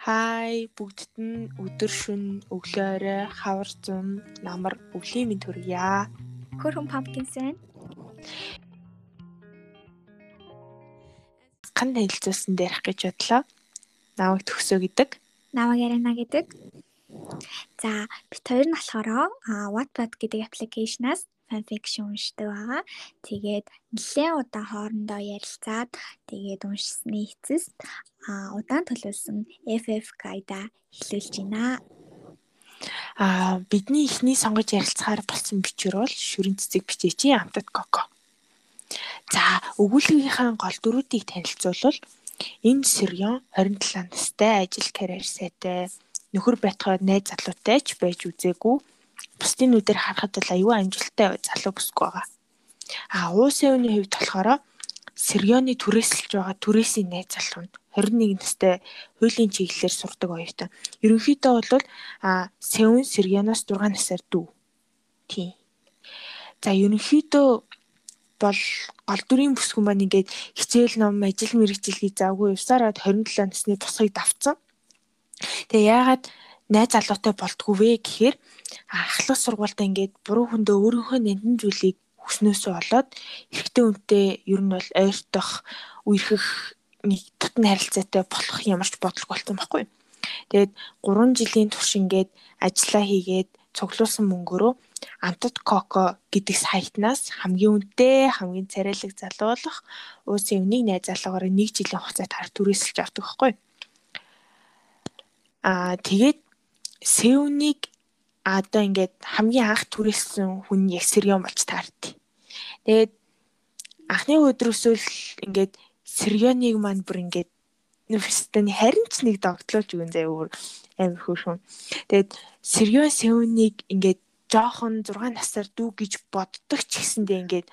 Хай бүгдд нь өдөр шөн өглөөрөө хавар зун намар өвлийн минь төргийа. Хөрхөн pumpkin сайн. Ган танилцуулсан дээрх гэж бодлоо. Намайг төгсөө гэдэг. Намайг Ярина гэдэг. За бит хоёр нь болохоор Wattpad гэдэг аппликейшнаас fanfiction уншдаг байгаа. Тэгээд нэлээд удаа хоорондоо ярилцаад тэгээд уншсны эцэст а удаан төлөвлөсөн FF guide эхлүүлж байна. А бидний ихний сонгож ярилцахаар болсон бичвэр бол шүрэн цэцэг бичээчийн амтад коко. За өгүүлбэрийнхаа гол дөрүүдийг танилцуулбал энэ Сэрён 27 настай ажил карьер сайтай нөхөр байтугай найз залуутай ч байж үзээгүй бусдын нүдээр харахад бол аюу амжилттай залуу бүсгүй байгаа. А уусын өвний хувьд болохоор Сергионы түрээсэлж байгаа түрээсийн найз залуу нь 21 настай хуулийн чиглэлээр сурдаг оюутан. Ерөнхийдөө бол а Сеун Сергионоос 6 насаар дүү. Тийм. За ерөнхийдөө бол гол дүрийн бүсгүн маань ингээд хичээл ном, ажил мэргэжил хийж завгүй явсараад 27 насны босхийг давцсан. Тэгээ яагаад найз залуутай болтгүй вэ гэхээр ахлах сургуультай ингээд буруу хүндээ өөрийнхөө нандинжуулыг хүснөөсөө болоод эрэгтэй хүнтэй ер нь бол ойртох үерхэх нэг тутан харилцаатай болох ямарч бодлого болсон байхгүй. Тэгээд 3 жилийн турш ингээд ажиллаа хийгээд цуглуулсан мөнгөөрөө Антот Коко гэдэг сайтнаас хамгийн үнэтэй, хамгийн царайлаг залуулах уусын өвнийг найз залуугаар 1 жилийн хугацаанд хар түрээсэлж авдаг байхгүй. Аа тэгээд Сеунийг одоо ингээд хамгийн анх түрээссэн хүн яг Сэрён болж таард. Тэгээд анхны өдрөөсөө л ингээд Сэрёныг маань бүр ингээд нүфстаны харин ч нэг догтлуулж өгөн заяа өөр амир хөөрхөн. Тэгээд Сэрён Сеунийг ингээд жоохон 6 насаар дүү гэж боддог ч гэсэндээ ингээд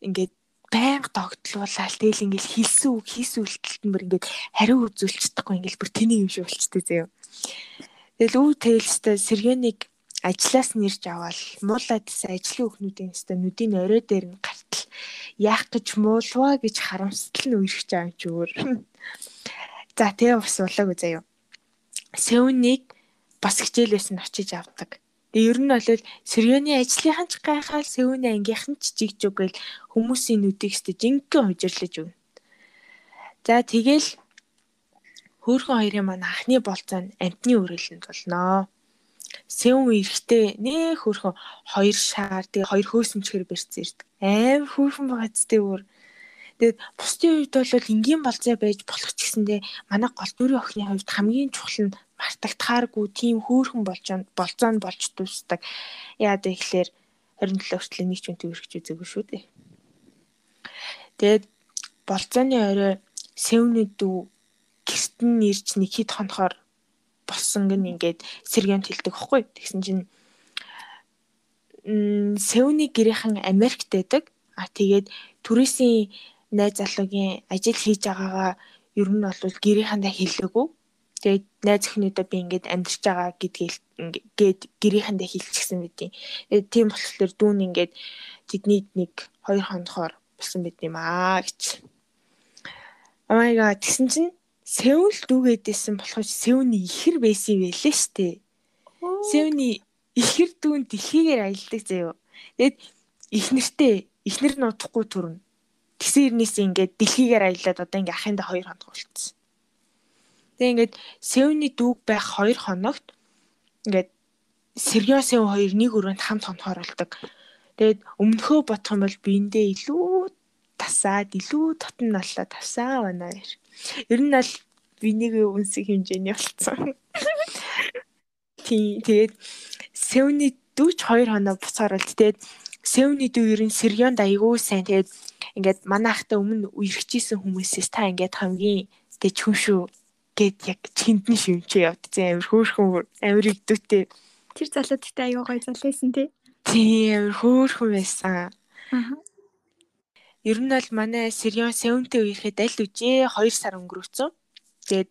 ингээд байнга догтлуулаад тэгэл ингээл хэлсэн үг хийсэн үйлдэлт нь бүр ингээд хариу үзүүлж чадахгүй ингээл бүр тэний юм шиг болчтой заяа. Тэгэл үу тэлстэй Сергенийг ажлаас нэрж аваад муулаадсэн ажлын өхнүүдийн өстө нүдийн орой дээр нь гартал яах гэж муулваа гэж харамсдал нь үерхэж байгаа юм чи өөр. За тэгээ бас улаагүй заяа. Сеунийг бас хичээлээс нь очиж авдаг. Тэгээ ер нь бол Сергений ажлынхан ч гайхаал Сеуний ангийнхан ч жигж үгээл хүмүүсийн нүдийг өстө жинхэнэ хужирлаж өгнө. За тэгэл хөөхөн хоёрын маань анхны болцоо нь амтны үрэлэнд болно. Сэвэн эрэхтэй нээ хөөхөн хоёр шаар тэгээ хоёр хөөсөмчгэр барьсан ирдэг. Аим хөөхөн байгаа зүтэй өөр. Тэгээд бусдын үед бол энгийн болцоо байж болох ч гэсэндээ манай гол дүрийн охины хувьд хамгийн чухал нь мартагдахааргүй тийм хөөхөн болцоонд болцоо нь болж дуусдаг. Яа дээ ихлээр 27 хүртэл нэг ч үнтэй өргөж үзээгүй шүү дээ. Тэгээд болцооны орой сэвний дүү гэрт нь ирж нэг хит хонохоор болсон гэн ингээд сэргэмт хэлдэг хөхгүй. Тэгсэн чинь Сеуны гэрийнхэн Америкт байдаг. А тэгээд түрээсийн найз залуугийн ажил хийж байгаагаа ер нь бол гэрийнхэндээ хэлээгүй. Тэгээд найз өхнөдөө би ингээд амьдарч байгаа гэдгийг гээд гэрийнхэндээ хэлчихсэн байдیں۔ Тэгээд тийм болохоор дүүн ингээд тэдний нэг хоёр хонохоор болсон байт юм аа гэж. Oh my god тэгсэн чинь Сеул дүүгээдсэн болохоор Сеуний ихэр байсан байлээ штэ. Сеуний ихэр дүүн дэлхийгээр аялдаг заяо. Тэгэд ихнэртэй ихнэр нь удахгүй төрнө. Тэгсэн ирнээс ингээд дэлхийгээр аялаад одоо ингээд ахындаа хоёр хоног болцсон. Тэгээ ингээд Сеуний дүүг байх хоёр хоногт ингээд Сергео Сеу хоёр нэг өрөөнд хамт хонохоор болдог. Тэгээд өмнөхөө бодох юм бол биэндээ илүү тасаад илүү тотон наллаа тавсаа байна. Ер нь бол бинийг үнсэх хэмжээний болцсон. Тийм тэгээд Севний дүүч 2 хоноо буцаар бол тэгээд Севний дүү ер нь Сэргионд айгүй сайн тэгээд ингээд манай ахтай өмнө үерхчихсэн хүмүүсээс та ингээд хамгийн тэг хүн шүү гэд яг чиндэн шивчээ явдсан амир хөөрхөн амир игдүүтэй. Тэр залууд ихтэй аюу гой залээсэн тий. Тийм амир хөөрхөн байсан. Аа. Ер нь бол манай Сэргион Севнтэй үехэд аль үжээ 2 сар өнгөрөөцөн. Тэгээд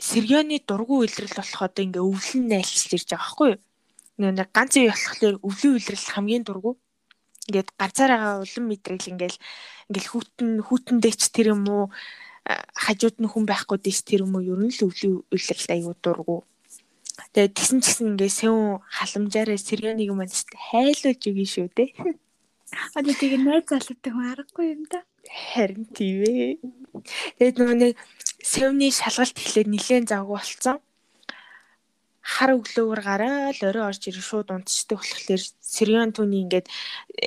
Сэргионы дургу үйлрэл болох одоо ингээ өвлөн найлсл ирж байгаа байхгүй юу? Нэг ганц үе болохоор өвлөн үйлрэл хамгийн дургу. Ингээд ганцаараа улам мэдрэл ингээл ингээл хүүтэн хүүтэндээ ч тэр юм уу хажууд нь хүн байхгүй дэс тэр юм уу ер нь л өвлийн үйлрэлт аюу дургу. Тэгээд тэгсэн ч гэсэн ингээ сэвэн халамжаараа Сирионыг маань хайлуулж өгье шүү дээ. Одоо тэгээ найз залуутай хүн аргагүй юм да. Харин тийм ээ. Тэгээд нөгөө нэг сэвний шалгалт эхлээд нилээн завгүй болцсон. Хар өглөөр гараад орой орж ирээ шууд унтчдаг болохоор Сирион түүний ингээд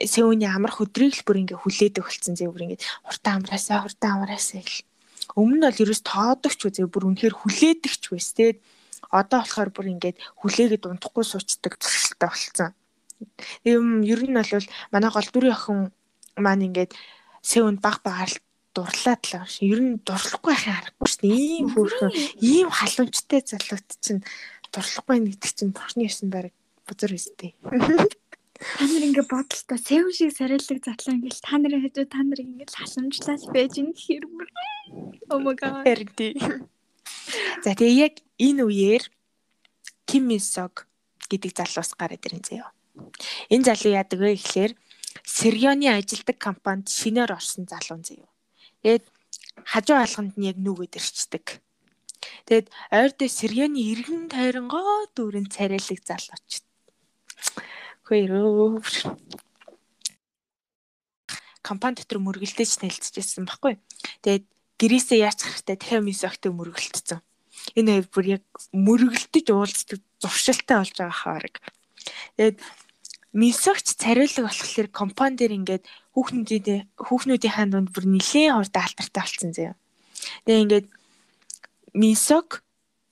сэвний амрах өдрийг л бүр ингээд хүлээдэг болсон зэ бүр ингээд хурдан амраасаа хурдан амраасаа гэл. Өмнө нь бол ерөөс тоодогч үзээ бүр үнэхээр хүлээдэгч байс. Тэгээд одоо болохоор бүр ингээд хүлээгээд унтахгүй суучдаг төсөлтэй болцсон. Юм ер нь бол манай гол дүрийн охин маань ингээд сэвэнд баг багаар дурлаад л байна. Ер нь дурлахгүй байхын аргагүй дээ. Ийм хөөрхөн ийм халамжтай залууд чинь дурлахгүй нэгдэг чинь туршны ясан байр бузар өстэй. Та нар ингээ бодолтой сэв шиг сарайлаг затлаа ингээл та нарын хажуу та нар ингээл халамжлал байж ин гэхэр бүр. Oh my god. Эрди. За тэгээ яг энэ үеэр Ким Мисог гэдэг залуус гараад ирэн заяа. Энэ залуу яадаг вэ гэхлээр Сирионы ажилдаг компанид шинээр орсон залуу заяа. Тэгээд хажуу алганд нь яг нүгэд ирчдэг. Тэгэд ойрдоо Сирионы иргэн тойронгоо дүүрэн царайлаг залууч. Хөөе. компани дотор мөргөлдөж нэлцэжсэн баггүй. Тэгээд гэрээсээ яач харахтай дахиад мисогтой мөргөлдсөн. Энэ хоёр бүр яг мөргөлдөж уулздаг зуршилтай болж байгаа хаараг. Тэгээд Мисогч цариулаг болохоор компани дээр ингээд хүүхнүүдийн хүүхнүүдийн хаан донд бүр нэлээд хурдан алдартай болсон заяа. Тэгээ ингээд Мисог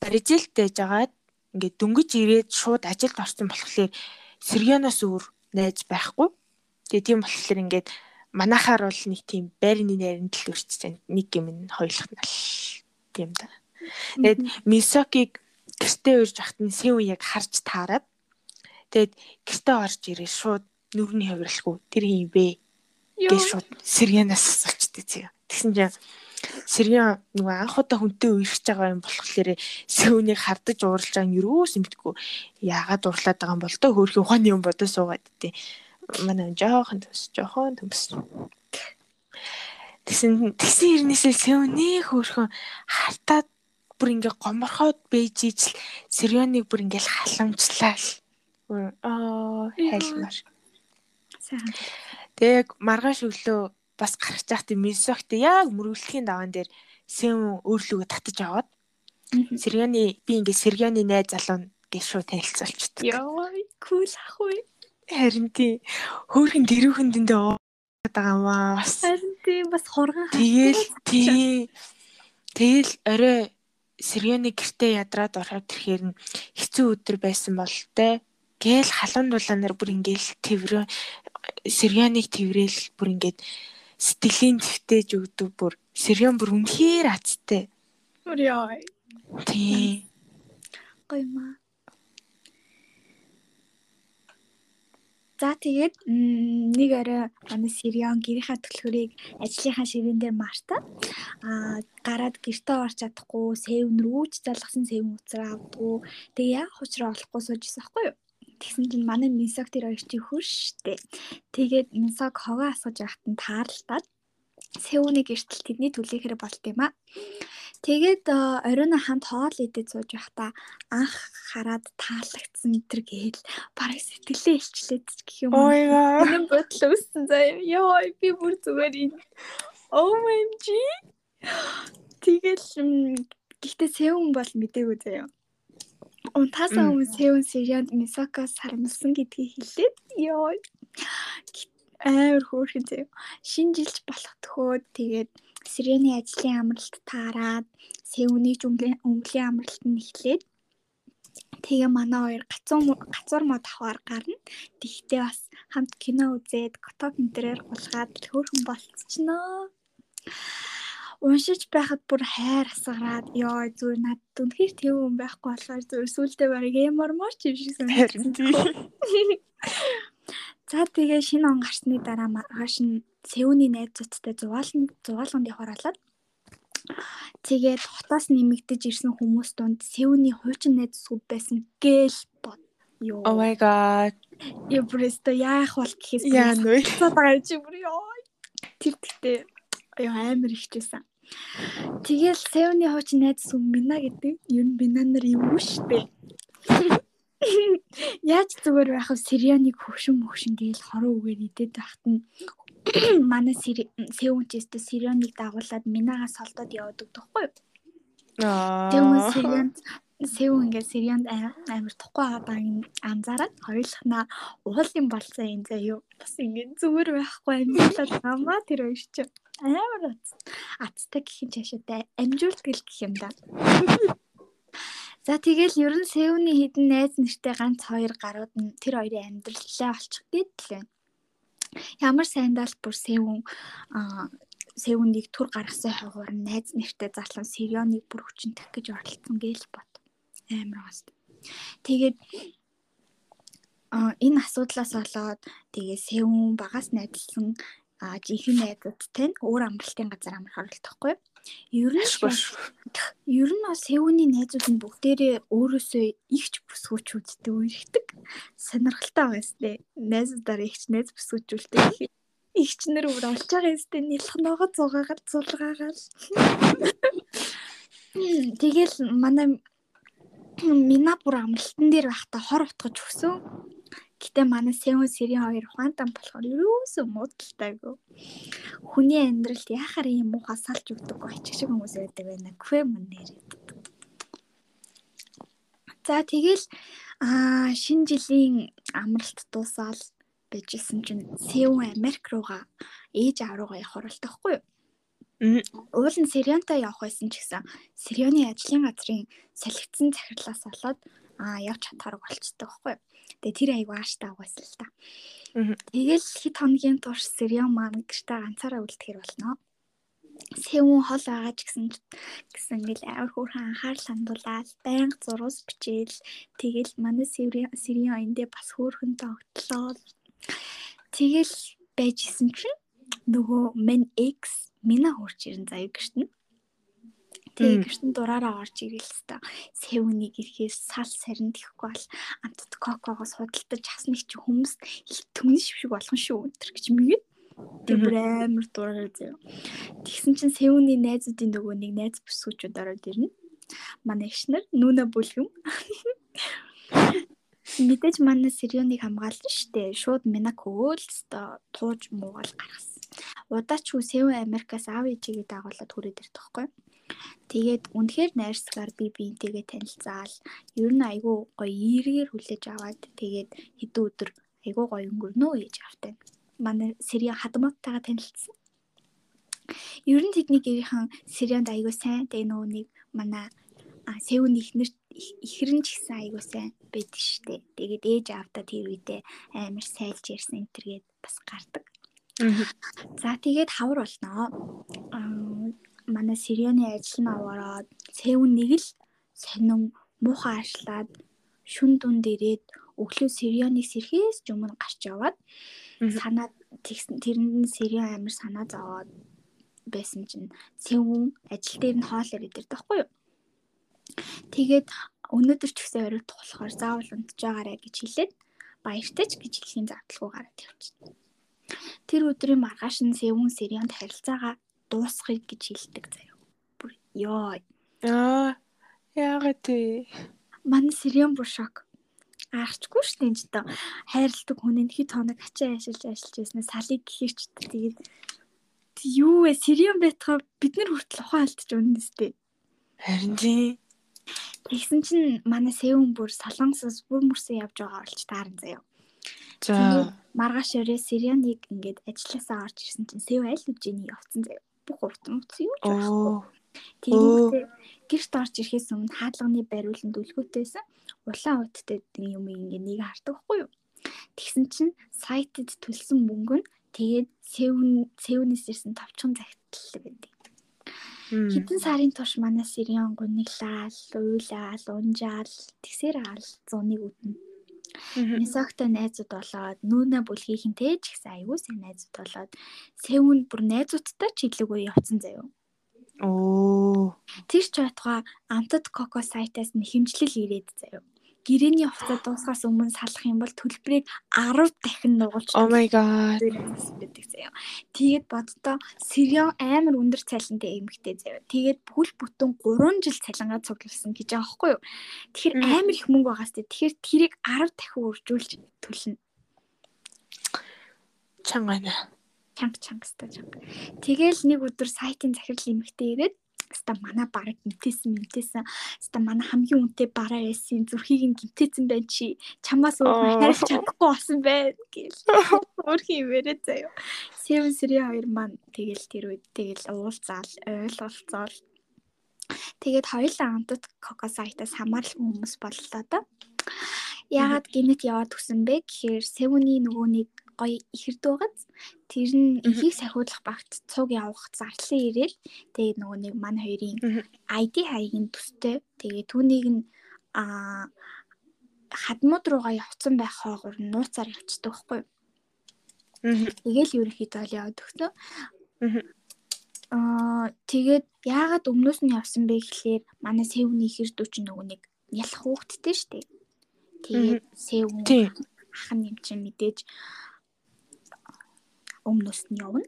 Бразилд байжгаад ингээд дөнгөж ирээд шууд ажилд орсон болохоор Сергианоос өөр найз байхгүй. Тэгээ тийм болохоор ингээд манахаар бол нэг тийм байрны найранд л өрчсөн нэг юм нь хоёулах нь тийм да. Тэгээд Мисокийг гэртээ урьж ахт нь Сэв яг харж таарад Тэгээд гэртээ орж ирээ шууд нүрний хувирлгүй тэр юм бэ гэж шууд Сэргэнаас асуулчдаг зөө. Тэгсэн чинь Сэргэн нөгөө анх удаа хүнтэй үерхэж байгаа юм болохоор сүүнийг хардаж уурлж байгаа нь юус юм битгүү. Яагаад уурлаад байгаа юм бол тоо хөөрхөн ухааны юм бодож суугаад дээ. Манай жоохон төс жоохон төс. Тэгсэн тэгсэн хэрнээсээ сүүнийг хөөрхөн хартаад бүр ингээ гоморхоод бейж ижил Сэргэныг бүр ингээл халамжлаа л Аа хайлмар. Сайхан. Яг маргааш өглөө бас гарч яхад мисогт яг мөрөглөхийн даваан дээр сэм өөрлөгөө татаж аваад Сэргэний би ингээ Сэргэний найз залуу гэж шууд танилцуулчихдаг. Яа, кул ахгүй. Харин тий. Хөөхөн дэрүүхэн дэндээ байгаа маа бас. Харин тий бас хурган. Тэгэл тий. Тэгэл орой Сэргэний гэртээ ядраад ороход тэрхээр нь хэцүү өдөр байсан бол те гээл халуун дулаанаар бүр ингээл тэрвэр Сэряныг тэрвэл бүр ингээд сэтгэлийн твтэж өгдөг бүр Сэрян бүр үнэхээр азтай. Өрөө. Тий. Гойма. За тэгээд нэг орой манай Сирион гэрийнхаа төлхөрийг ажлынхаа ширээн дээр мартаад аа гараад гэртээ орч чадахгүй сэвн рүүч залгасан сэвн уцраа авдггүй. Тэгээ яг хуучраа олохгүй сууж ирсэн байхгүй юу? Тэгсэн чинь манай Минсог тэр хоёр чи хөрштэй. Тэгээд Минсог хогоо асгаж явахт нь таарлаад Сеүний гэртэл тэдний төлөөхөр болт юм а. Тэгээд оройн хамт хоол идэж сууж байхдаа анх хараад таалагдсан тэр гээл бараг сэтгэлээ илчлээд гэх юм. Энэ бодол өссөн заяа. Йоо би бүр зүгээр энэ OMG. Тэгэл гэхдээ Сеүн бол мдээгүй заяа. Унтаасаа өмнө Сеүн Сирианд Мисокоос сармсан гэдгийг хэлээд ёо амар хөөрхөн заяа. Шинэ жилч болох төхөөд тэгээд Сирений ажлын амралт таарад Сеүний өмглийн амралт нь эхлээд тэгээ манай хоёр гацуун гацуур мод аваар гарна. Тэгтээ бас хамт кино үзээд коток интерээр гулгаад хөөрхөн болцчихноо уншиж байхад бүр хайр асгараад ёо зүгээр над үнэхээр тэв хүн байхгүй болохоор зүгээр сүултээ барыг ямармаар ч юм шиг санагдсан. За тэгээ шинэ он гарсны дараа маргааш нь Сеүний найзуудтай зугаалн зугаалганд явахаар болоод тэгээд хотоос нэмэгдэж ирсэн хүмүүс донд Сеүний хуучин найзсууд байсан гээл бод. Йоо. Oh my god. Я бүрээсээ яах бол гэхээс яа. Цаа байгаа чи бүр ёо. Тэр тэгтээ ёо амар ихжсэн. Тэгэл Севны хуучин найз сүм Мина гэдэг. Ер нь Мина нар юу штэ. Яаж зүгээр байх вэ? Сирианыг хөвшин мөвшин гээл хороо үгээр идээд байхад нь манай Севүнчэстэ Сирианыг дагуулад Минагаас солдод явдаг тоххой юу? Аа. Тэгвэл Сириан Сэв ингээд Сирианд амар тухгүй байгаа баг анзаараад хоёулахнаа уулын болсон юм заяа. Бас ингээд зүгээр байхгүй амьдлаад намаа тэр хоёр чи амар аттай гэх юм чашаатай амжуултгал гэх юм да. За тэгэл ер нь Сэвний хідэн найз нэртэй ганц хоёр гарууд нь тэр хоёрын амьдралаа олчих гээд л байна. Ямар сайндаа л бүр Сэвэн аа Сэвнийг түр гаргасан хойгоор найз нэртэй зарлан Сирионыг бүр хүчин тах гэж оролцсон гээл бот амар гост. Тэгээд энэ асуудлаас болоод тэгээ сэвэн багаас найдалсан а жинхэнэ найзуудтай өөр амралтын газар амрах оролдохгүй. Ер нь ер нь бас сэвүүний найзууд нь бүгдээрээ өөрөөсөө ихч бүсгүүчүүдтэй үерхдэг. Сонирхолтой байгаа юмстэй. Найзуудаар ихч найз бүсгүүчүүлдэг. Ихч нар өөр олж байгаа юмстэй нэлхногоо зугаагаар зулгаагаар. Тэгэл манай Мина бүр амралтан дээр байхдаа хор утгаж өгсөн. Гэтэ манай Сеун Сэрийн хоёр хуантан болохоор юусоо муудалтайгүй. Хүний амьдралд яхаар юм уу хасалж өгдөг очих шиг хүмүүс байдаг байна. Квэ мөн нэр. За тэгэл аа шинэ жилийн амралт дуусаад байжсэн чинь Сеун Америк руугаа ээж аав руугаа явах оролдохгүй юу? Уул нь Сирионтой явах байсан ч гэсэн Сирионы ажлын газрын солигдсон захирлаас болоод аа явж чадхаар болцдог байхгүй. Тэгээ тэр айгу ааштай авгасан л та. Тэгэл хэд хоногийн турш Сирион маань гэртээ ганцаараа үлдэхэр болно. Сэвэн хол байгаа ч гэсэн гэсэн ингээл амар хөөрхөн анхаарал хандуулаад байнга зурус бичээл тэгэл манай Сирион эндээ бас хөөрхөн тогтлоо. Тэгэл байжсэн чинь нөгөө мен X Мина хурж ирэн заяа гэртэн. Тэгээ гэртэн дураараа орж ирэл хэвээр сэвнийг ирэхээс сал сарин тэхгүй бол амтд кокогоос худалдаж хасныг чи хүмүүс төмөн шившиг болгон шүү өнтер гэж мэгээд тэг бүр амар дураараа заяа. Тэгсэн чинь сэвний найзуудын нөгөө нэг найз бүсгүүчүүд ороод ирнэ. Манай ихшнэр нүнэ бүлгэм. Мэдээж манай Сирионыг хамгаалсан штэ. Шууд Минак өөл өстө тууж муугал гаргасан удаач хүү Сеул Америкаас аав ээжигээ дагуулад хүрээд ирдэг байхгүй. Тэгээд үнэхээр найрсгаар би биентэйгээ танилцаал. Ер нь айгүй гоё эргээр хүлээж аваад тэгээд хэдэн өдөр айгүй гоё өнгөрнөө ээж автай. Манай Сэрийн хадматтайгаа танилцсан. Ер нь тэдний гэрийнхэн Сирианд айгүй сайн. Тэгээ нөгөө нэг манай Сеуны ихнэр ихрэн ч гэсэн айгүй сайн байдаг штэ. Тэгээд ээж аавда тэр үедээ амар сайлж ярьсан энэ төргээд бас гардаг. За тэгээд хавар болноо. Манай Сирионы ажил нь аваараад Севүн нэг л сонин муухай ашлаад шүн дүн дээрээд өглөө Сирионыг сэрхээс өмнө гарч яваад санаа тэрэнд нь Сирион амир санаа зовоод байсан чинь Севүн ажил дээр нь хоол ирээд ирдэг байхгүй юу? Тэгээд өнөөдөр ч гэсэн оройдох болохоор заавал унтж байгаарэ гэж хэлээд баяртай ч гэж хэлхийн завдалгүй гараад явчихсан. Тэр өдрийн маргааш нь Севүн Сирионд харилцаагаа дуусгахыг гэж хэлдэг заяа. Бүр ёо. Аа яагаад вэ? Манай Сирион бүр шок. Арчгүй ч тоо хайрладаг хүний хэд хоног ачаа яшилж ажиллаж байснаа салыг гэхэрч тэгээд юу вэ Сирион байтгаа бид нар хүртэл ухаан алдчих үнэстэй. Харин тийм. Тэгсэн чинь манай Севүн бүр солонгосоос бүр мөрсөн явж байгаа болж таарна заяа. За маргааш өрөө Сирианыг ингээд ажилласаа орж ирсэн чинь Сэв аль үжиний явцсан заяа. Бүх урт мут юу ч байхгүй. Тэгээд гэрт орж ирэхээс өмнө хаалганы бариуланд үлгүүтэйсэн улаан уттай юм ингээд нэг хардаг байхгүй юу? Тэгсэн чинь сайтад төлсөн мөнгө нь тэгээд Сэвн Сэвнээс ирсэн товчхон загтлал байдаг. Хэдэн сарын турш манай Сириан гуниглал, уйлал, унжаал, тэгсэр аал зуныг үднэ Нисагтай найзууд болоод нүүнэ бүлгийнхэнтэй ч ихсэн аягүй сайн найзууд болоод Сэвүн бүр найзуудтай ч илүүгүй явцсан заяо. Оо. Тэр ч байтугай амтад коко сайтаас нэхэмжлэл ирээд заяо. Гэрээний хугацаа дуусахаас өмнө салах юм бол төлбөрийг 10 дахин нугалж Oh my god. байдаг заяа. Тэгээд боддоо Сирион амар өндөр цалинтай эмэгтэй заяа. Тэгээд бүл бүтэн 3 жил цалингаа цуглуулсан гэж байгаа байхгүй юу? Тэгэхээр амар их мөнгө байгаас. Тэгэхээр тэрийг 10 дахин үржүүлж төлнө. Чанга байна. чанга чангастай чанга. Тэгэл нэг өдөр сайтын захирал эмэгтэй ирээд Ста манай бараг гимтээсэн мэмтээсэн. Ста манай хамгийн үнэтэй бараа ясын зүрхийг нь гимтээсэн байна чи. Чамаас өөр хайрлах чадахгүй болсон байна гэл. Өөрхий имээрээ заяа. Seven Series 2 маань тэгэл тэр үед тэгэл уулзаал, ойлголцоол. Тэгээд хоёулаа хамтд Coco сайтаас хамаарал хүмүүс боллоо да. Яагаад гинэт яваад тгсэн бэ гэхээр Seven-ийн нөгөө нэг гоё ихэрд байгааз тэр нь ихийг сахиулах багт цуг явах зарлан ирээл тэгээд нөгөө нэг манай хоёрын. ID хаягийн төстэй тэгээд түүнийг нь а хадмууд руугаа явцсан байх хоогоор нууцаар явцдаг байхгүй юу. Мгм. Тэгэл ерөнхийдөө л яваад өгсөн. Аа тэгээд яагаад өмнөөс нь явсан бэ гэхлээр манай сэвний ихэр дүүч нөгөө нэг ялах хүүхэдтэй штеп. Тэгээд сэв ах нь юм чинь мэдээж өмнөөс нь явна.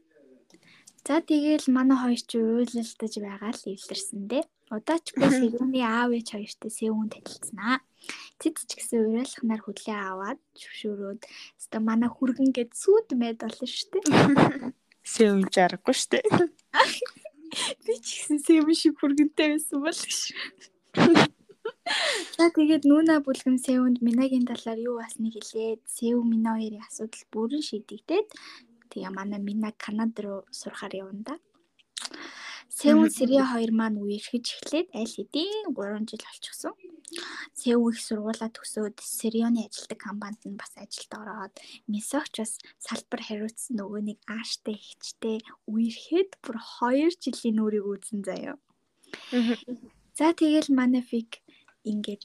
За тэгэл манай хоёр ч уйлалтаж байгаа л илэрсэн дээ. Удаачгүй сэвний аав ээж хоёртой сэвүүн танилцсанаа. Тэд ч гэсэн уриалахнаар хүлээ аваад зөвшөөрөөд өстө манай хүргэн гээд сүйд мэд болно шүү дээ. Сэвэн жаргагүй штэ. Би ч гэсэн сэвэн шиг хүргэнтэй байсан бол гэж. За тэгээд нүүна бүлгэм сэвэнд Минагийн талаар юу басныг хэлээд сэв Мина хоёрын асуудал бүрэн шийдэгдээд тэгээ манай Мина Канад руу сурахаар явна да. Сэвэн Сэрия хоёр маань үерхэж эхлээд аль хэдийн 3 жил болчихсон. Сэв их сургуулаа төгсөөд Сэрионы ажилтг компанид нь бас ажилд ороод Мисогч бас салбар хариуцсан нөгөө нэг ааштай ихчтэй үерхэд бүр 2 жилийн нүрийг үүсэн заяа. За тэгэл манай фиг ингээд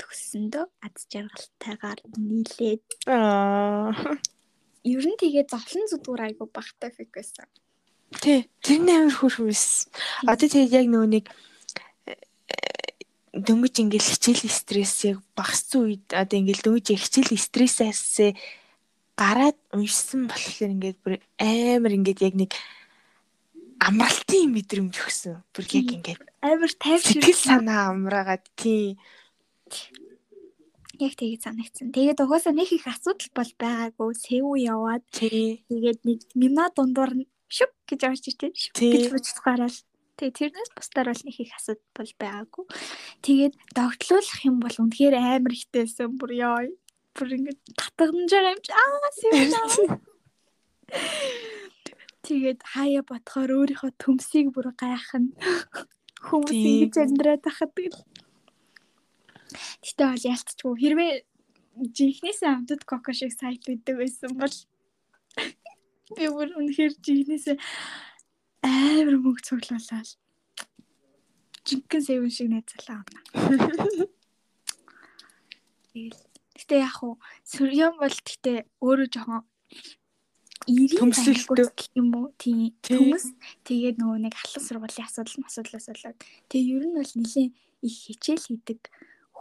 төгссөндөө аз жаргалтайгаар нийлээд. Ер нь тэгээ зовлон зүдгүүр айгу багтай фиг байсан. Тий. Тэр нь амар хөрхмэс. Одоо тэгээд яг нөгөө нэг э, дөнгөж ингээл хичээл стресс яг багассан үед одоо ингээл дөнгөж хичээл стрессээс гараад уншсан болохоор ингээд бүр амар ингээд яг нэг амралтын мэдрэмж өгсөн. Бүр яг ингээд Амар тайвшир сэтгэл санаа амраагаад тий. Яг тэгээ санагдсан. Тэгээд угаасаа нэг их асуудал бол байгаагүй. Сэв яваад тэгээд нэг мина дундуур нь шүп гэж орж иртээ. Шүп гэж буцгараад Тэгээ тэрнээс бусдаар бол нэг их асуудал бол байгаагүй. Тэгээд догтлуулах юм бол үнэхээр амар ихтэйсэн бүр ёо. Бүр ингэ татгамж байгаа юм чи аа сэвнаа. Тэгээд хаяа бодохоор өөрийнхөө төмсийг бүр гайхна. Хүмүүс ингэж амьдраад тахад тэгэл. Гэтэ бол ялцчихгүй хэрвээ жинхнээсээ амтд коко шиг сайт байдаг байсан бол би бүр үнэхээр жинхнээсээ амар мөнгө цуглуулаад жинхэнэ сэвэн шиг найзалаа авна. Тэгэл. Гэтэ яг хуу сүрьён бол гэтэ өөрөө жоохон Төмсөлтөө. юм уу тийм Тий. төмс тэгээд нөгөө нэг халах сургуулийн асуудал асуудлаас болоод тэгээ ер нь бол нэлийн их хичээл хийдэг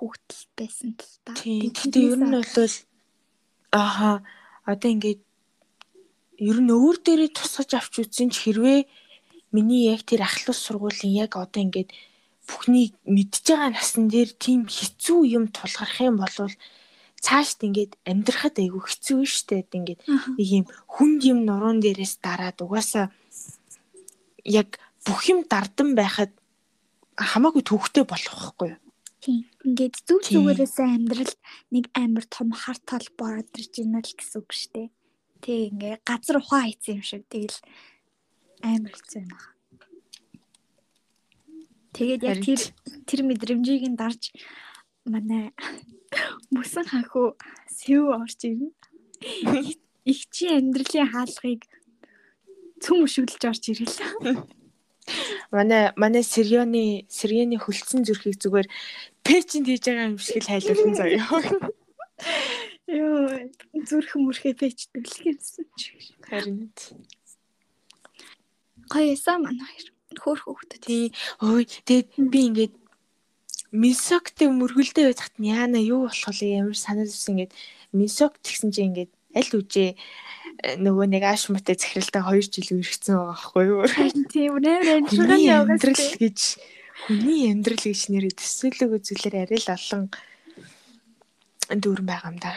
хүүхдэл байсан л та. Тий. Тэгээд Гэтэ ер нь бол ааха одоо ингээд ер нь өөр дээрээ тусгаж авч үзсэн ч хэрвээ миний яг тэр ахлус сургуулийн яг одоо ингээд бүхнийг мэдж байгаа насан дээр тийм хэцүү юм тулгарх юм бол цаашд ингээд амьдрахад айгүй хэцүү штэ ингээд нэг юм хүнд юм нуруунд дээрээс дараад угаасаа яг бүх юм дардан байхад хамаагүй төвхтэй болох байхгүй юу? Тийм. Ингээд зүг зүгээрээсээ амьдрал нэг амар том хар тал бороод ирж байна л гэсэн үг шүү дээ. Тэг ингээ газар ухаан хийсэн юм шиг тэгэл амар хэцүү байна. Тэгээд яг тэр тэр мэдрэмжийг нь дарж манай мөсөн ханхуу сэв орж ирнэ. Их чи амьдралын хаалгыг цөм өшөглөж орж ирэл. Манай манай Сирионы Сирионы хөлтсөн зүрхийг зүгээр пэчэнд хийж байгаа юм шиг л хайлуулсан заяа. Йоо зүрх мөрхөө пэчдэг л гэсэн чи. Харин Гоёсан манай хоёр хөөх хөөхтэй. тий ой тэгээд би ингээд Мисоктэй мөргөлдөө байхад нь яана юу болох вэ ямар санаа зовсон ингээд Мисок тэгсэн чинь ингээд аль үжээ нөгөө нэг аашматай захиралтай 2 жил үргэлжсэн байгаа байхгүй юу? Тийм нээр амжилттай явагдал гэж хүний амьдрал гэж нэрээ төсөөлөг үзүүлэр арай л олон дүүрэн байгаа юм да.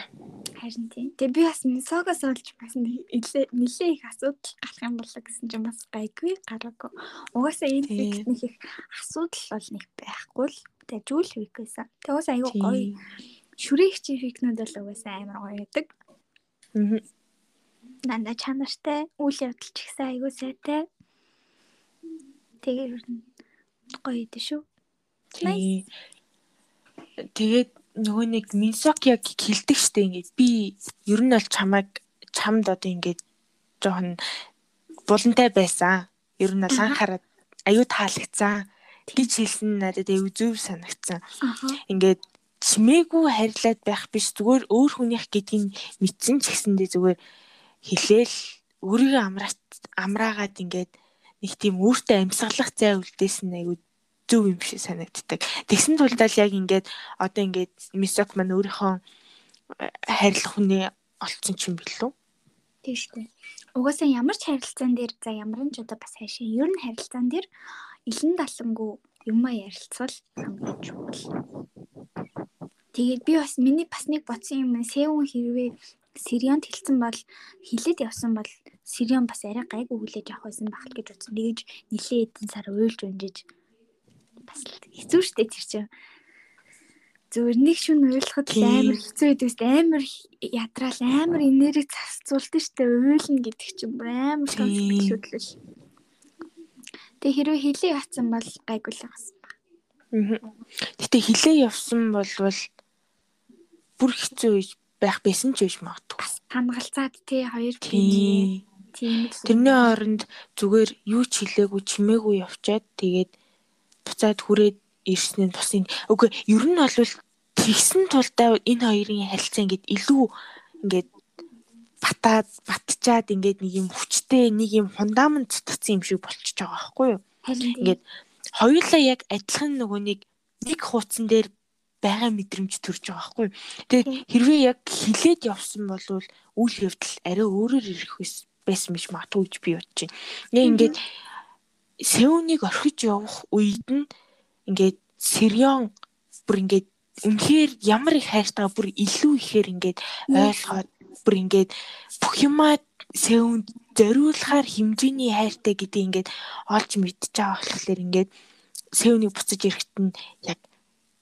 Харин тийм. Тэгээ би бас Мисогоос олж бас нэлээ их асуудал гарах юм болоо гэсэн чинь бас гайгүй гараагүй. Угаасаа энэ фикс их асуудал бол нэг байхгүй л дажгүй л фик байсан. Тэгээ угаасаа аюу гоё шүрээгч фикнүүд бол угаасаа амар гоё гэдэг. Аа. Нанда чанартай үйл явдал ч ихсэн аюу сайтай. Тэгээ гоё идэв шүү. Тэгээд нөгөө нэг Минсок яг хилдэг штэ ингээд. Би ер нь бол чамайг чамд одоо ингээд жоохон булантай байсан. Ер нь бол анхаарад аюу таалагцсан гэж хэлсэн надад аюу зөв санагдсан. Ингээд чимээгүй харьлаад байх биш. Зүгээр өөр хүнийх гэдгийг мэдсэн ч гэсэндээ зүгээр хэлээл өөрийгөө амраагаад ингээд нэг тийм өөртөө амьсгалах зай үлдээсэн аюу зөв юм шиг санагддаг. Тэгсэн тулд л яг ингээд одоо ингээд Мисок маань өөрийнхөө э, хайрлах хүний олцсон ч юм билүү? Тийм шүү дээ. Угаасаа ямар ч харилцаан дээр за ямар ч одоо бас хайшаа ер нь харилцаан дээр илэн далангуу юмаа ярилцвал хамгийн чухал. Тэгээд би бас миний бас нэг бодсон юм сэвэн хэрвээ Сирион тэлсэн бол хилээд явсан бол Сирион бас арай гайгүй хүлээж авах байсан байх л гэж бодсон. Тэгэж нилээ эдэн сар уйлж унжиж бас хэцүү шттэ тэр чинь. Зүгээр нэг шүн уйлахад амар хэцүү дээ. Амар ядраал амар энерги засцуулдаг шүү дээ. Уйлна гэдэг чинь бүр амар шүтлэл. Тэгээ хэрвээ хилээ явцсан бол гайгүй л байсан баг. Гэтэ хилээ явсан болвол бүр хэцүү байх байсан ч биш магадгүй. Хангалцаад тий хоёр. Тийм. Тэрний оронд зүгээр юу ч хэлээгүй чимээгүй явчаад тэгээд буцаад хүрээд ирсэн нь бас энэ үгүй ер нь бол тэгсэн тулдаа энэ хоёрын харилцаа ингээд илүү ингээд батаад батчаад ингээд нэг юм хүчтэй нэг юм фундамент цэцсэн юм шиг болчихж байгаа байхгүй юу. Ингээд хоёулаа яг адилхан нөгөө нэг нэг хуудсан дээр байгаа мэдрэмж төрж байгаа байхгүй. Тэгээд хэрвээ яг хилээд явсан бол үйл явдал арай өөрөөр ирэх байсан биш магадгүй гэж би бодож байна. Яг ингээд Сеунийг орхиж явах үед нь ингээд Сирион бүр ингээд үнэхээр ямар их хайртайгаа бүр илүү ихээр ингээд ойлгоод бүр ингээд бүх юмаа Сеунд зориулахаар хэмжээний хайртай гэдэг ингээд олж мэдчихэж байгаа болохоор ингээд Сеунийг буцаж ирэхэд нь яг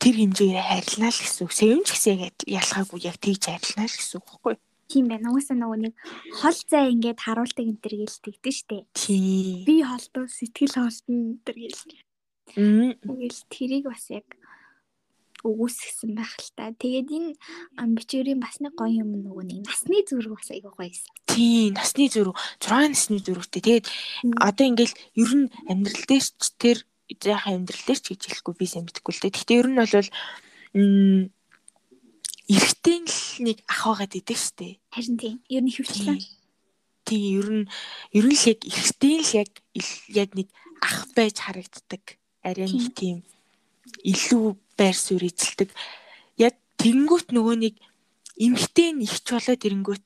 тэр хэмжээгээр хайрлаа л гэсэн үг. Сеун ч гэсэн яг ялгаагүй яг тэгж хайрлаа л гэсэн үг байхгүй юу? Тийм байна. Угаасаа нөгөө нэг хол зай ингээд харуулдаг энэ төр гэлтэгдэн штэ. Тийм. Би холдоо сэтгэл хоолтон энэ төр гэл. Тэгэл тэрийг бас яг өгөөсгсөн байх л та. Тэгээд энэ бичвэрийн бас нэг гоё юм нөгөө нэг насны зүрх бас айгүй гоё юмсан. Тийм, насны зүрх, 6 насны зүрхтэй. Тэгээд одоо ингээл ер нь амьдрал дээр ч тэр яхаа амьдрал дээр ч гэж хэлэхгүй би сайн мэдэхгүй л дээ. Гэхдээ ер нь бол эрэгтэй л нэг ах байгаад идэг штэ. Харин тийм. Ер нь хөвчлээ. Тийм, ер нь ер нь л яг эрэгтэй л яг яг нэг ах байж харагддаг. Арай нэг тийм илүү байр суурь эзэлдэг. Яг тэнгүүт нөгөө нэг эмгтэй нь ихч болоод ирэнгүүт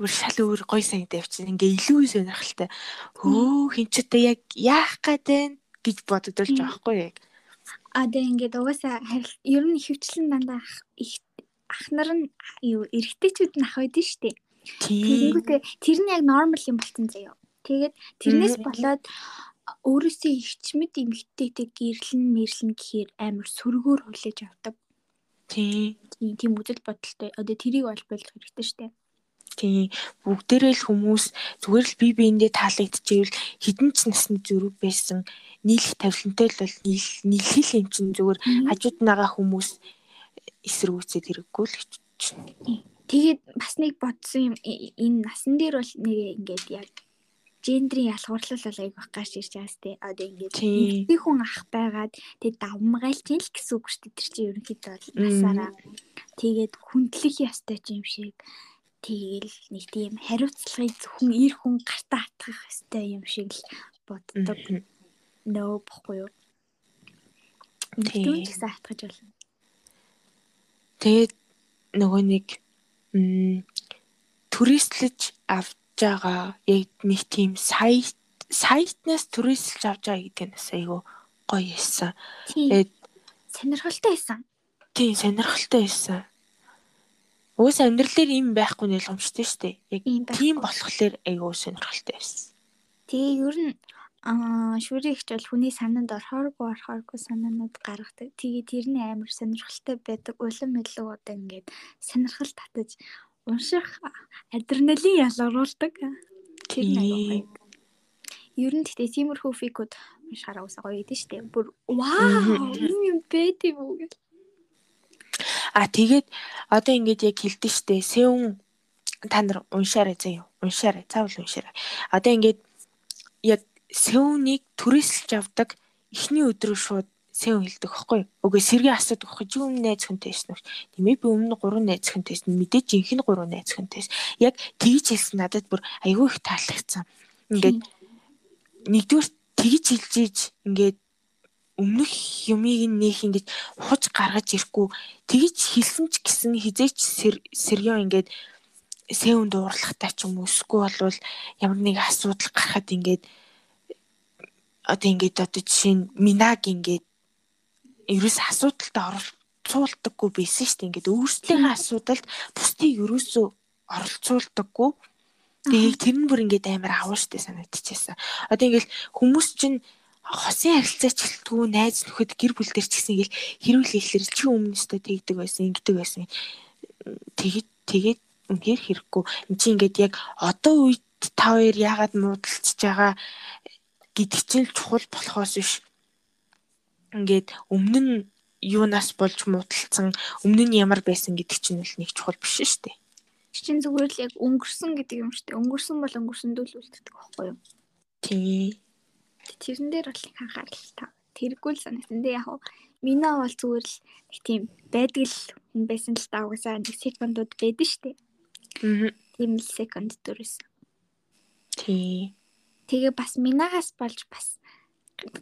өөр шал өөр гой санагдав явчихсан. Ингээ илүү сонирхолтой. Хөө хин ч одоо яг яах гээд байна гэж бодогдолж байгаа хгүй яг. А тэгээ ингээд угаасаа ер нь хөвчлэн дандаа их ах нар нь юу эрэгтэйчүүд нь ах байдэн штэ. Тэгэнгүүтээ тэр нь яг нормал юм болсон заяа. Тэгээд тэрнээс болоод өөрөөсөө ихчмэд эмэгтэйтэй гэрлэн мэрлэн гэхээр амар сөргөөр хүлээж авдаг. Тийм. Тийм үзэл бодолтой. Одоо тэрийг олж болох хэрэгтэй штэ. Тийм. Бүгдээрээ л хүмүүс зүгээр л бие биендээ таалагдчихвэл хідэн ч насны зөрүү байсан нийлэх тавилантай л бол нийлхэл юм чинь зүгээр хажууд нагаа хүмүүс эсэргүүцээд хэрэггүй л гэж Тэгээд бас нэг бодсон юм энэ насан дээр бол нэг ингээд яг гендрийн ялгуурлал бол айгүй бах гаш ирж байгаа сте. Одоо ингээд нэг хүн ах байгаад тэгээд давмгайлч юм л гэсэн үг шүү дээ. Тэр чинь ерөнхийдөө бол насаараа тэгээд хүндлэх ястай юм шиг тэгээл нэг тийм хариуцлагыг зөвхөн ир хүн гартаа атгах ёстой юм шиг л боддог. Нөө бохгүй юу? Эмэгтэйн ч гэсэн хатгаж болно. Тэгээд нөгөө нэг туристлж авч байгаа яг нэг тийм сайт сайтнаас туристлж авч байгаа гэдэг нь айгүй гоё байсан. Тэгээд сонирхолтой байсан. Тийм сонирхолтой байсан. Уус амьдралээр юм байхгүй нь ойлгомжтой шүү дээ. Яг тийм болохоор айгүй сонирхолтой байсан. Тэгээ ер нь аа шүрийгч бол хүний санаанд орохооргүй орохооргүй санаанууд гаргадаг. Тэгээ тэр нь амар сонирхолтой байдаг. Улам илүү одоо ингээд сонирхол татаж унших адреналин ялгаруулдаг. Тэр нэг Ер нь тэгтээ тиймэрхүү фикүүд уншаараа усаа гоё идэв штэ. Бүр вау юм юм бэти үү гэл. А тэгээд одоо ингэж яг хэлдэж штэ. Сэвн та нар уншаарай заяа. Уншаарай. Цаавал уншаарай. Одоо ингэж яг Сеунийг түрээсэлж авдаг эхний өдрөө шууд Сеун хэлдэг юу? Үгүй сэргээ асуудаг байхгүй чи өмнө найз хүнтэй байсан уу? Тийм ээ би өмнө 3 найз хүнтэй байсан. Мэдээж жинхэнэ 3 найз хүнтэй байсан. Яг тэгж хэлсэн надад бүр айгүй их таалагдсан. Ингээд нэгдүгээр тэгж хэлжиж ингээд өмнөх юмыг нөх ингэж хуж гаргаж ирэхгүй тэгж хэлсэн ч гэсэн хизээч сэрёо ингээд сэвэн дуурлахтай ч юм уу эсвэл бол ямар нэг асуудал гарахад ингээд одоо ингээд одоо жишээ нь минаг ингээд ерөөс асуудалтай оролцуулдаггүй байсан шүү дээ. Ингээд өөрсдийнхээ асуудалд бусдыг ерөөсөө оролцуулдаггүй. Тэгээ тэр нь бүр ингээд амар аваа штэ санагдчихсан. Одоо ингээд хүмүүс чинь хосын харилцаач хэлтгүү найз нөхөд гэр бүл дээр ч гэсэн ингээл хэрүүл ихлэр чи өмнөстэй тэгдэг байсан ингэдэг байсан. Тэгээд тэгээд үнээр хэрэггүй. Энд чи ингээд яг одоо үед та хоёр яагаад муудалцж байгаа гэдэг чинь чухал болохоос биш. Ингээд өмнө нь юунаас болж муудалцсан, өмнө нь ямар байсан гэдэг чинь л нэг чухал биш шүү дээ. Чин зүгээр л яг өнгөрсөн гэдэг юм шүү дээ. Өнгөрсөн бол өнгөрсөнд л үлддэг байхгүй юу? Тий. Тэрэн дээр бол их анхаарал та. Тэргүй л санагдсан. Тэ яг Минаа бол зүгээр л нэг тийм байдаг л хүн байсан л та угаасаа нэг секундууд байдаг шүү дээ. Аа. Тийм л секунд дөрөс. Тий. Тэгээ бас минагаас болж бас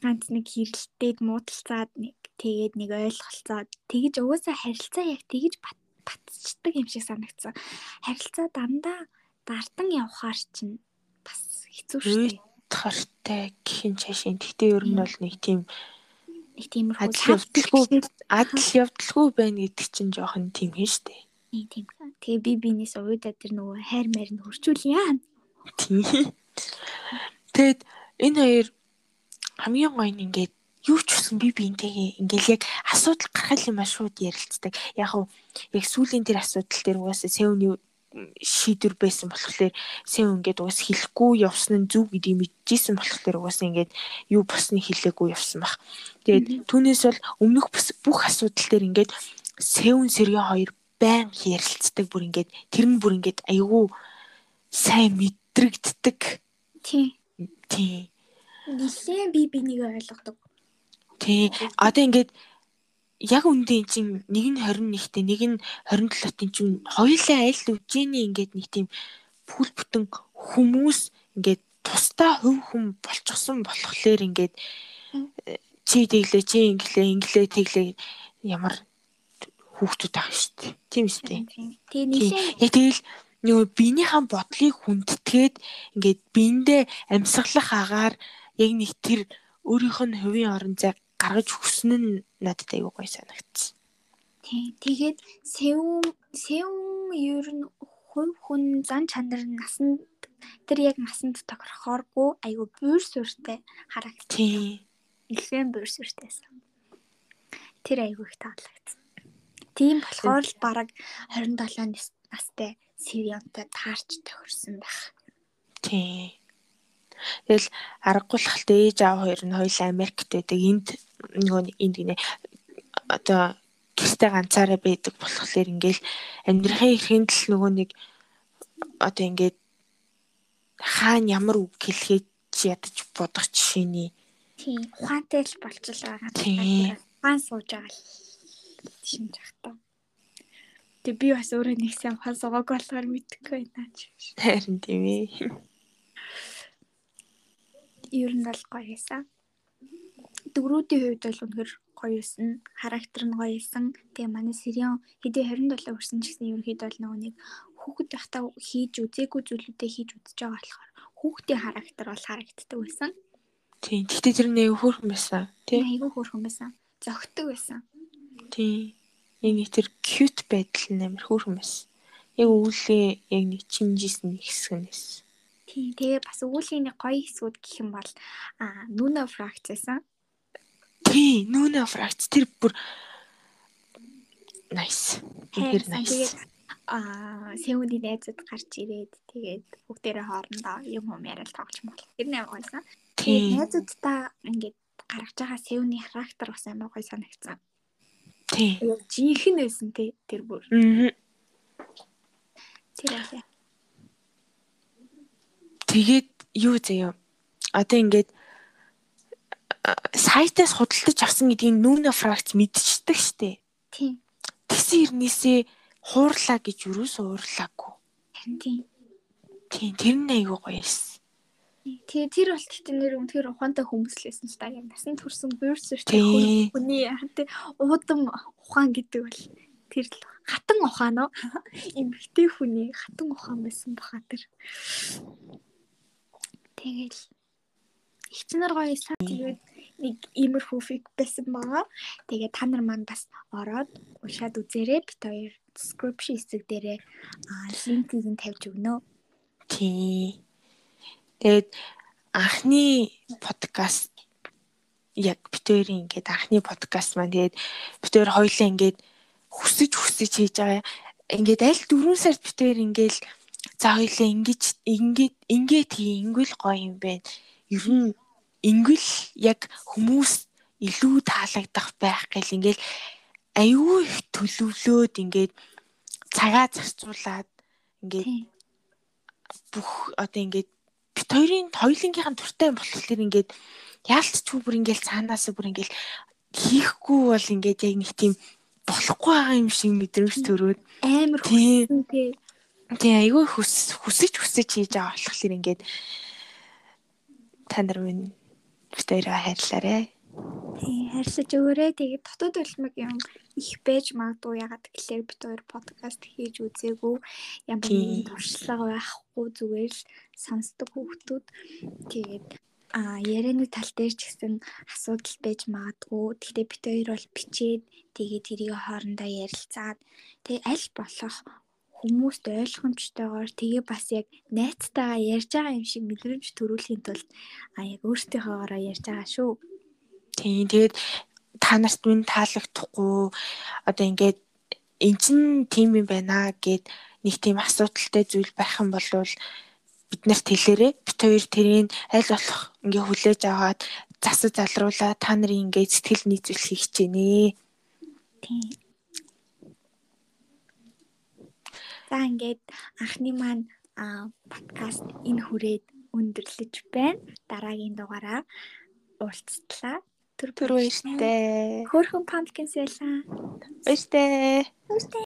ганц нэг хэрэлтээд муудалцаад нэг тэгээд нэг ойлголцоод тэгэж угаасаа харилцаа яг тэгэж батцдаг юм шиг санагдсан. Харилцаа дандаа дартан явхаар чинь бас хэцүү шүү дээ. Хартай гэх чашийн. Гэтэ ер нь бол нэг тийм нэг тийм адил явдалгүй адил явдалгүй байна гэдэг чинь жоохон тийм хэн штэ. Тийм. Тэгээ би бинээс уйдаа тэр нөгөө хайр майр нь хөрчүүл яа. Тийм. Тэгэд энэ хоёр хамгийн гоё нь ингээд юу ч үсэн би биентэйгээ ингээл яг асуудал гаргах юм а шууд ярилцдаг. Яг уу яг сүүлийн тэр асуудал дээр угаасаа сэвний шийдвэр байсан болохоор сэв ингээд угаас хэлэхгүй явсан нь зүг гэдгийг мэдчихсэн болохоор угаасаа ингээд юу босныг хэлээгүй явсан баг. Тэгээд түүнээс бол өмнөх бүх асуудал дээр ингээд сэвэн сэргээ хоёр байн ярилцдаг бүр ингээд тэр нь бүр ингээд айгүй сайн мэдрэгддэг. Тий. Тий. Нилээн би бинийг ойлгодог. Тий. Одоо ингээд яг үндэ эн чинь нэг нь 21-тэй нэг нь 27-ын чинь хоёулаа аль үжээний ингээд нэг тийм бүл бүтэн хүмүүс ингээд тусдаа хөв хүм болчихсон болохоор ингээд чи тэглээ чи инглээ инглээ тэглээ ямар хүүхдүүд байгаа шүү дээ. Тийм шүү дээ. Тэгээ нилээн яг тэгэл нөгөө биенийхэн бодлыг хүндэтгээд ингээд биендээ амьсгалах агаар яг нэг тэр өөрийнх нь хувийн орон зай гаргаж өгсөн нь надад аюу гой санагдсан. Тийм. Тэгээд сэвэн сэвэн ер нь хувь хүн зан чанар насанд тэр яг насанд тохирохооргүй аюу буур сууртай харагдсан. Тийм. Нэлээд буур сууртайсан. Тэр аюу их таалагдсан. Тийм болохоор л бараг 27 настай Сирионтой таарч тохирсон байх. Тий. Тэгэл аргагүй л халт ээж аав хоёр нь хоёул Америкт байдаг. Энд нөгөө энд гинэ одоо гэртээ ганцаараа байдаг болохоор ингээл амьдрахын эрхэнд л нөгөө нэг одоо ингээд хаана ямар үг хэлхээ ядаж бодох жишээний тийм ухаантай л болчихл байгаа. Тийм. Ухаан сууж байгаа л шинж ахтаа. Тэг би бас өөрөө нэг сайн ухаан суугааг болохоор мэдэхгүй байна ч. Харин тийм ээ. Ер нь бол гоё байсан. Дөрүүдийн хувьд бол үнэхээр гоё юусэн, характер нь гоё исэн. Тэгээ манай Сирион хэдий 27 хүрсэн ч гэсэн ерөнхийдөө бол нөгөө нэг хүүхэд байхдаа хийж үзээгүй зүйлүүдээ хийж үзэж байгаа болохоор хүүхдийн характер бол харагддаг байсан. Тийм. Гэхдээ тэр нэг хөөрхөн байсан. Тийм айгүй хөөрхөн байсан. Зөгтөг байсан. Тийм. Яг нэг тэр cute байдал нь амар хөөрхөн байсан. Яг үүлээ яг нэг чинжсэн хэсэг байсан. Тийм. Тэгээ бас үүлгийн нэг гоё хэсгүүд гэх юм бол аа нүнэ фракц байсан. Тийм. Нүнэ фракц тэр бүр nice. Тэр nice. Аа сэвүний найзууд гарч ирээд тэгээд бүгдээрээ хоорондоо юм юм яриад тоглож мөн. Тэр нэг гоёсан. Тэгээд найзуудтай ингээд гаргаж байгаа сэвний характер бас амар гоё санагдсан. Тийм. Яг жинхэнэ байсан те тэр бүр. Аа. Тэр аа. Тэгээд юу заяа. Одоо ингээд сайтаас худалдаж авсан гэдгийг нүүнэ фракц мэдчихдэг штеп. Тийм. Тэгсэн хэрнээсээ хуурлаа гэж юус уурлаагүй. Тийм. Тийм тэр нь айгүй гоё юмсэн. Тэгээ тэр бол гэхдээ нэр үнэхээр ухаантай хүмүүс л байсан л та. Яг насан турсан буурсэртэй хүний хантай уудам ухаан гэдэг бол тэр л хатан ухаан уу? Эмгтэй хүний хатан ухаан байсан баха тэр. Тэгэл. Их цэнэр гоё сан тэгээд нэг иймэрхүү фик байсан байгаа тэгээд та нар маань бас ороод уншаад үзээрэй. Бит хоёр description хэсэг дээрээ линкийг нь тавьж өгнө. Тий Тэгээд анхны подкаст яг битүүрийн ингээд анхны подкаст маань тэгээд битүүр хоёлаа ингээд хүсэж хүсэж хийж байгаа. Ингээд аль дөрвөн сард битүүр ингээд за хоёлаа ингэж ингээд ингээд ингүүл гоё юм байна. Ер нь ингүүл яг хүмүүс илүү таалагдах байх гэл ингээд аюу их төлөвлөөд ингээд цагаа зарцуулаад ингээд бүх одоо ингээд бит хоёрын хоёулынгийнхан туртай юм болохоор ингээд яалтчгүй бүр ингээд цаанаас бүр ингээд хийхгүй бол ингээд яг нэг тийм болохгүй байгаа юм шиг мэдрэмж төрөөд амар хүссэн тий. Тий айгүй хүс хүсэж хүсэж хийж байгаа болохоор ингээд та нар минь бит хоёроо хайрлаарэ. Тий харьцаж өгөөрэй. Тэгээд дотоод улмаг юм их байж магадгүй ягаад гэхээр бид хоёр подкаст хийж үзээгүй ямар нэгэн туршлага байхгүй зүгээр л сонсдог хүүхдүүд тэгээд а ярианы тал дээр ч гэсэн асуудал байж магадгүй. Гэхдээ бид хоёр бол бичээд тэгээд тэрийг хоорондоо ярилцаад тэгээд аль болох хүмүүст ойлгомжтойгоор тэгээ бас яг найцтайгаа ярьж байгаа юм шиг мэдрэмж төрүүлэхийн тулд а яг өөртөөхөөроо ярьж байгаа шүү. Тийм тэгээд та нарт минь таалагдахгүй одоо ингээд эн чин тийм юм байна гэд нэг тийм асуудалтай зүйл байх юм бол бид нарт хэлээрээ бит хоёр тэрийг аль болох ингээ хүлээж аваад засаж залруулаа та нарын ингээ сэтгэл нийцүүлэх хийх чэнэ. Тийм. За ингээд анхны маань подкаст энэ хүрээд өндөрлөж байна. Дараагийн дугаараа уулзтлаа. Тэр баяртай. Хөөрхөн pumpkins байлаа. Баяртай. Баяртай.